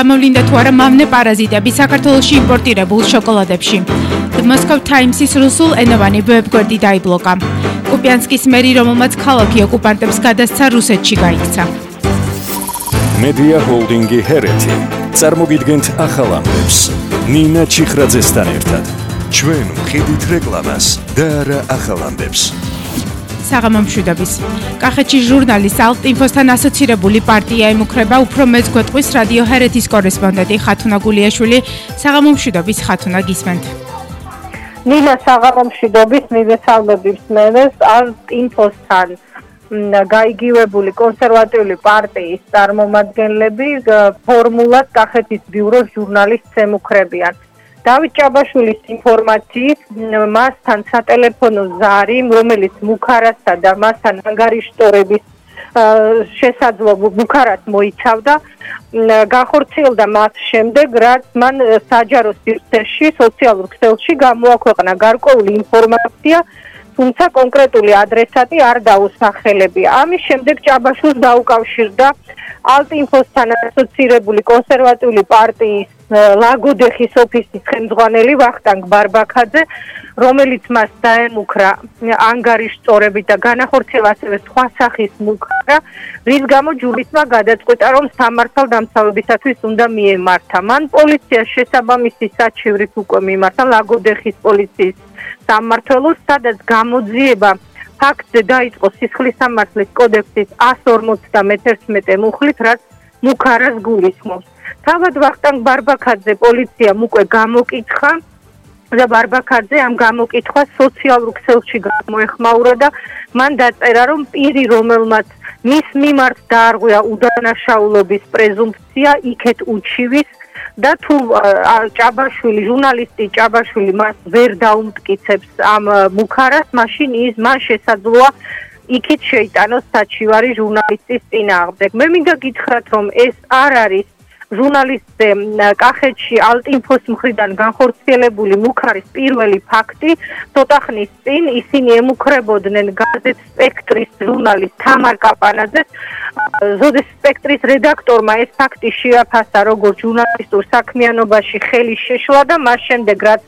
გამოვლინდა თუ არა მავნე პარაზიტები საქართველოსში იმპორტირებულ შოკოლადებში. The Moscow Times-ის რუსულ ენოვანი ვებგვერდი დაიბლოკა. კუპიანსკის მერი, რომელმაც ქალაქი ოკუპანტებს გადასცა რუსეთში გაიქცა. Media Holding-ი ჰერეთი წარმოგიდგენთ ახალ ამბებს. ნინა ჩიხრაძესთან ერთად. ჩვენ ვხედით რეკლამას და ახალ ამბებს. საღამომშვიდობის. კახეთში ჟურნალის ალტინფოსთან ასოცირებული პარტია ემუქრება უფრო მეც გვეტყვის რადიო ჰერეთის კორესპონდენტი ხათუნა გულიაშვილი. საღამომშვიდობის ხათუნა გისმენთ. ნინა საღამომშვიდობის მივესალმები მსმენელს ალტინფოსთან გაიგივებული კონსერვატიული პარტიის წარმომადგენლები ფორმულად კახეთის ბიუროს ჟურნალის ემუქრებიან. დავით ჭაბაშვილის ინფორმაციით მასთან სატელეფონო ზარი რომელიც მუქარასა და მასთან ანგარიშტორების შესაძლო მუქარას მოიცავდა გახორციელდა მას შემდეგ რაც მან საჯარო სივრცეში სოციალურ ქსელში გამოაქვეყნა გარკვეული ინფორმაცია თუმცა კონკრეტული ადრესატი არ დაუსახელებია. ამის შემდეგ ჭაბაშვილს დაუკავშირდა ალტინფოსთან ასოცირებული კონსერვატიული პარტიის ლაგოდეხის ოფისის ხელმძღვანელი ვახტანგ ბარბაქაძე, რომელიც მას დაემუქრა ანგარიშწორებით და განახორციელა ასევე სხვა სახის მუქრა, რის გამო ჯურისმა გადაწყვეტა, რომ სამართალ დამცავებისათვის უნდა მიემართა. მან პოლიციას შესაბამისი საჩივრით უკვე მიმართა ლაგოდეხის პოლიციის სამმართველოს, სადაც გამოძიება ფაქტზე დაიწყო სისხლის სამართლის კოდექსის 151 მუხლით, რაც მუქარას გულისხმობს. თავად ვახტანგ ბარბაქაძე პოლიციამ უკვე გამოკითხა და ბარბაქაძე ამ გამოკითხვას სოციალურ ქსელში გამოეხმაურა და მან დაწერა რომ პირი რომელმაც მის მიმართ დაარღვია უდანაშაულობის პრეზუმფცია იქეთ უჩივის და თუ ჭაბაშვილი ჟურნალისტი ჭაბაშვილი მას ვერ დაუმტკიცებს ამ მუქარას მაშინ ის მას შესაძლოა იქით შეიტანოს საჩივარი ჟურნალისტის წინააღმდეგ. მე მინდა გითხრათ რომ ეს არ არის ჟურნალისტზე კახეთში ალტინფოს მხრიდან განხორციელებული მუქარის პირველი ფაქტი ცოტა ხნის წინ ისინი ემუქრებოდნენ გაზეთ სპექტრის ჟურნალის თამარ კაპანაძეს. ზოდეს სპექტრის რედაქტორმა ეს ფაქტი შეაფასა როგორც ჟურნალისტურ საქმიანობაში ხელის შეშლა და მას შემდეგ რაც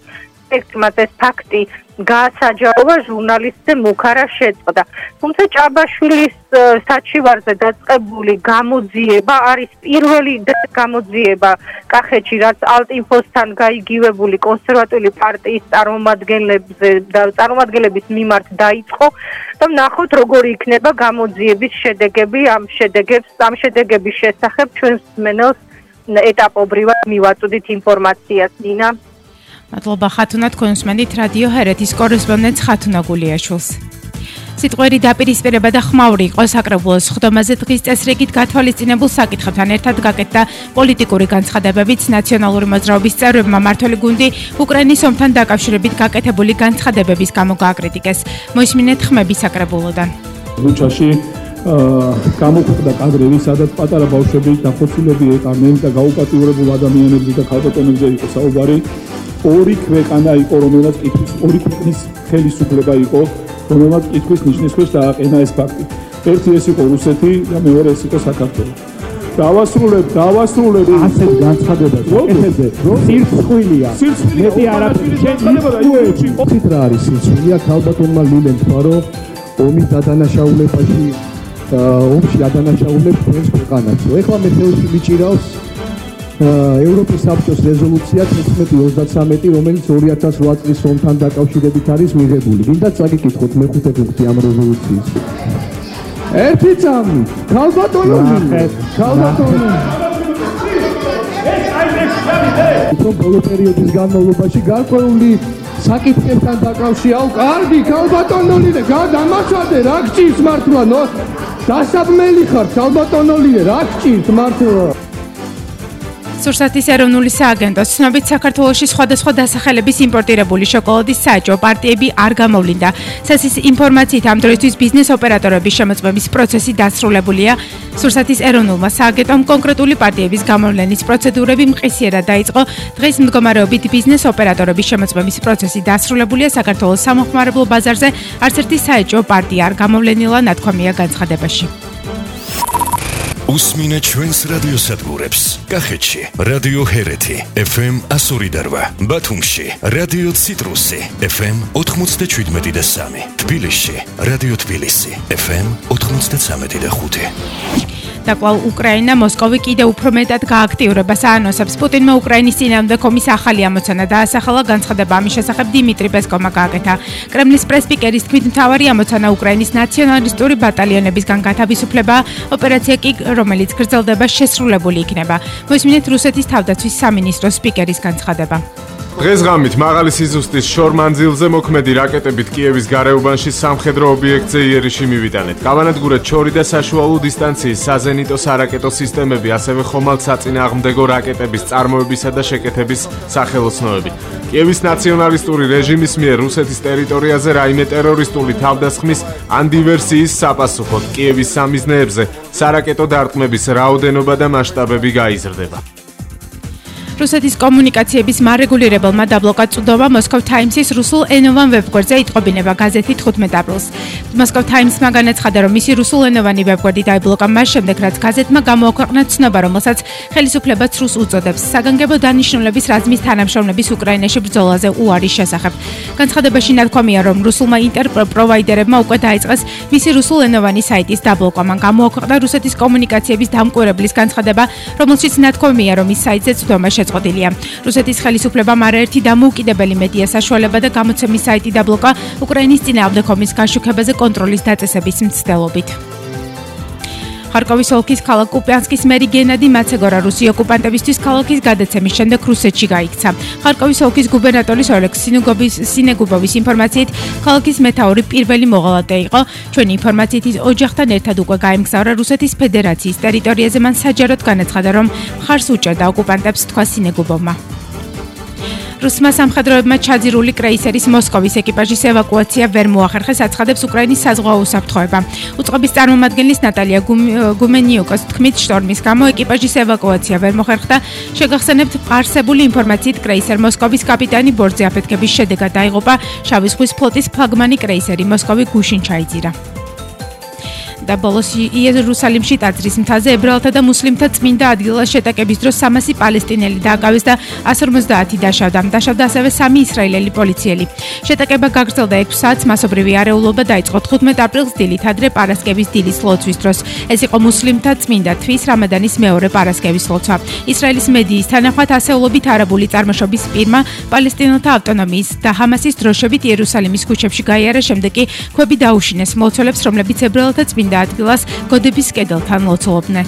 სპექტრმა ეს ფაქტი გაასაჯაოვა ჟურნალისტზე მუქარა შეწყდა. თუმცა ჭაბაშვილის საჩივარზე დაწყებული გამოძიება არის პირველი გამოძიება კახეთში, რაც ალტინფოსთან გაიგივებული კონსერვატიული პარტიის წარმომადგენლებზე და წარმომადგენლების მიმართ დაიწყო და ნახოთ როგორი იქნება გამოძიების შედეგები ამ შედეგებს, ამ შედეგების შესახებ ჩვენ მსმენელს ეტაპობრივად მივაწვდით ინფორმაციას, ლინა. მადლობა ხათუნა თქვენ უსმენთ რადიო ჰერეთის კორესპონდენტ ხათუნა გულიაშვილს. სიტყვერი დაპირისპირება და ხმაური იყო საკრებულოს ხდომაზე დღის წესრიგით გათვალისწინებულ საკითხებთან ერთად გაკეთდა პოლიტიკური განცხადებებიც ნაციონალური მოძრაობის წევრებმა მართული გუნდი უკრაინის ომთან დაკავშირებით გაკეთებული განცხადებების გამო გააკრიტიკეს. მოისმინეთ ხმები საკრებულოდან. ბუჩაში გამოხდა კადრები, სადაც პატარა ბავშვები დახოცილები ეყარნენ და გაუპატიურებულ ადამიანებზე და ქალბატონებზე იყო საუბარი. ორი ქვეყანა იყო, რომელსაც კითხვის ორი ქვეყნის ხელისუფლება იყო, რომელსაც კითხვის ნიშნისთვის დააყენა ეს ფაქტი. ერთი ეს იყო რუსეთი და მეორე ეს იყო საქართველო. დავასრულებ, დავასრულებ ასეთ განცხადებას. ეხებზე სირცხვილია. მეტი არაფერი. შენ რა არის სირცხვილია? ქალბატონმა ლილენ თვარო ომის დადანაშაულებაში ომში დადანაშაულებს ჩვენს ქვეყანას. ეხლა მე თეორიში მიჭირავს ევროპის საბჭოს რეზოლუცია 1133 რომელიც 2008 წლის ომთან დაკავშირებით არის მიღებული. გინდა წაგიკითხოთ მეხუთე პუნქტი ამ რეზოლუციის. ერთი წამი, ქალბატონი, ქალბატონი. უფრო ბოლო პერიოდის განმავლობაში გარკვეული საკითხებთან დაკავშირა, კარგი, ქალბატონი, გადამაჩადე, რა გჭირს მართლა, ნო? დასაბმელი ხარ, ქალბატონი, რა გჭირს მართლა? სურსათის ეროვნული სააგენტოს ცნობით საქართველოსში სხვადასხვა დასახელების იმპორტირებული შოკოლადის საჯო პარტიები არ გამოვლინდა. სასის ინფორმაციით ამ დროისთვის ბიზნეს ოპერატორების შემოწმების პროცესი დასრულებულია. სურსათის ეროვნულმა სააგენტომ კონკრეტული პარტიების გამოვლენის პროცედურები მყისიერად დაიწყო. დღეს მდგომარეობით ბიზნეს ოპერატორების შემოწმების პროცესი დასრულებულია საქართველოს სამხმარებლო ბაზარზე. არც ერთი საჯო პარტია არ გამოვლენილა ნათქვამია განცხადებაში. უსმინე ჩვენს რადიოსადგურებს. კახეთში რადიო ჰერეთი FM 102.8, ბათუმში რადიო ციტრუსი FM 97.3, თბილისში რადიო თბილისი FM 93.5. და კვალ უკრაინა მოსკოვი კიდევ უფრო მეტად გააქტიურება. საანოსებს პუტინმა უკრაინის წინააღმდეგ კომის ახალი ამოცანა დაასახელა განცხადება ამის შესახებ დიმიტრი პესკოვმა გააკეთა. კრემლის პრესპიკერის თქმით მთავარი ამოცანა უკრაინის ნაციონალისტური ბატალიონებისგან გათავისუფლება. ოპერაცია კი რომელიც გრძელდება შესრულებული იქნება. მოსმინეთ რუსეთის თავდაცვის სამინისტროს სპიკერის განცხადება დღესღამით მაღალი სიზუსტის შორმანძილზე მოქმედი რაკეტებით კიევის გარეუბანში სამხედრო ობიექტზე იერიში მივიტანეთ. გავანადგურეთ ჩორი და საშუალო დისტანციის საზენიტო სარაკეტო სისტემები, ასევე ხომალდ საწინააღმდეგო რაკეტების წარმოებისა და შეკეთების სახელოსნოები. კიევის ნაციონალისტური რეჟიმის მიერ რუსეთის ტერიტორიაზე რაიმე ტერორისტული თავდასხმის ან დივერსიის საპასუხოდ კიევის სამიზნეებზე სარაკეტო დარტყმების რაოდენობა და მასშტაბები გაიზრდება. რუსეთის კომუნიკაციების მარეგულირებელმა დაბლოკა წვდომა მოსკოვ ტაიმსის რუსულ ენოვან ვებგვერდზე იტყობინება გაზეთი 15 აპრილს. მოსკოვ ტაიმსმა განაცხადა, რომ მისი რუსულ ენოვანი ვებგვერდი დაიბლოკა მას შემდეგ, რაც გაზეთმა გამოაქვეყნა ცნობა, რომელსაც ხელისუფლებაც რუს უწოდებს საგანგებო დანიშნულების რაზმის თანამშრომლების უკრაინაში ბრძოლაზე უარის შესახებ. განცხადებაში ნათქვამია, რომ რუსულმა ინტერპროვაიდერებმა უკვე დაიწყეს მისი რუსულ ენოვანი საიტის დაბლოკვა. მან გამოაქვეყნა რუსეთის კომუნიკაციების დამკვირვებლის განცხადება, რომელშიც ნათქვამია, რომ ის საიტზე ცდომა შეწყდა. შეწყვეტილია. რუსეთის ხელისუფლებამ არაერთი დამოუკიდებელი მედია საშუალება და გამოცემის საიტი დაბლოკა უკრაინის წინააღმდეგ ომის გაშუქებაზე კონტროლის დაწესების მცდელობით. ხარკოვის ოლქის ქალაქ კუპიანსკის მერი გენადი მაცეგორა რუსი ოკუპანტებისთვის ქალაქის გადაცემის შემდეგ რუსეთში გაიქცა. ხარკოვის ოლქის გუბერნატორის ოლექ სინეგუბის სინეგუბოვის ინფორმაციით ქალაქის მეტაური პირველი მოღალატე იყო. ჩვენი ინფორმაციით ის ოჯახთან ერთად უკვე გაემგზავრა რუსეთის ფედერაციის ტერიტორიაზე მან საჯაროდ განაცხადა რომ მხარს უჭერდა ოკუპანტებს თქვა სინეგუბოვმა. რუსმა სამხედროებმა ჩაძირული კრეისერის მოსკოვის ეკიპაჟის ევაკუაცია ვერ მოახერხეს, აცხადებს უკრაინის საზღვაო უსაფრთხოება. უწყობის წარმომადგენლის ნატალია გუმენიუკოს თქმით, შტორმის გამო ეკიპაჟის ევაკუაცია ვერ მოხერხდა. შეგახსენებთ, პარსებული ინფორმაციით კრეისერ მოსკოვის კაპიტანი ბორძე აფეთქების შედეგად დაიღუპა შავი ზღვის ფლოტის ფლაგმანი კრეისერი მოსკოვი გუშინ ჩაიძირა. და ბოლოს იერუსალიმში ტაძრის მთაზე ებრაელთა და მუსლიმთა წმინდა ადგილას შეტაკების დროს 300 პალესტინელი დააკავეს და 150 დაშავდა. დაშავდა ასევე 3 ისრაელელი პოლიციელი. შეტაკება გაგრძელდა 6 საათს, მასობრივი არეულობა დაიწყო 15 აპრილს დილით ადრე პარასკევის დილის ლოცვის დროს. ეს იყო მუსლიმთა წმინდა თვის რამადანის მეორე პარასკევის ლოცვა. ისრაელის მედიის თანახმად ასეულობით არაბული წარმოშობის პირმა პალესტინელთა ავტონომიის და ჰამასის დროშებით იერუსალიმის ქუჩებში გაიარა, შემდეგ კი ქვები დაუშინეს მლოცველებს, რომლებიც ებრაელთა წმინდა წმინდა ადგილას გოდების კედელთან ლოცულობდნენ.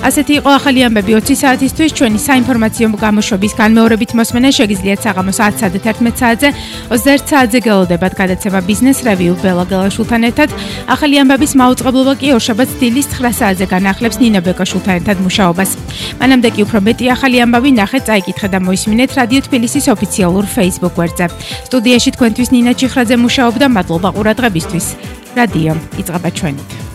ასეთი იყო ახალი ამბები 20 საათისთვის. ჩვენი საინფორმაციო გამოშვების განმეორებით მოსმენა შეგიძლიათ საღამოს 10-სა და 11 საათზე 21 საათზე გელოდებათ გადაცემა ბიზნეს რევიუ ბელა გელაშულთან ერთად. ახალი ამბების მაუწყებლობა კი ორშაბათს დილის 9 საათზე განახლებს ნინა ბეკაშულთან ერთად მუშაობას. მანამდე კი უფრო მეტი ახალი ამბავი ნახეთ წაიკითხეთ და მოისმინეთ რადიო თბილისის ოფიციალურ Facebook გვერდზე. სტუდიაში თქვენთვის ნინა ჩიხრაძე მუშაობდა მადლობა ყურადღებისთვის რადიო. იწყება ჩვენით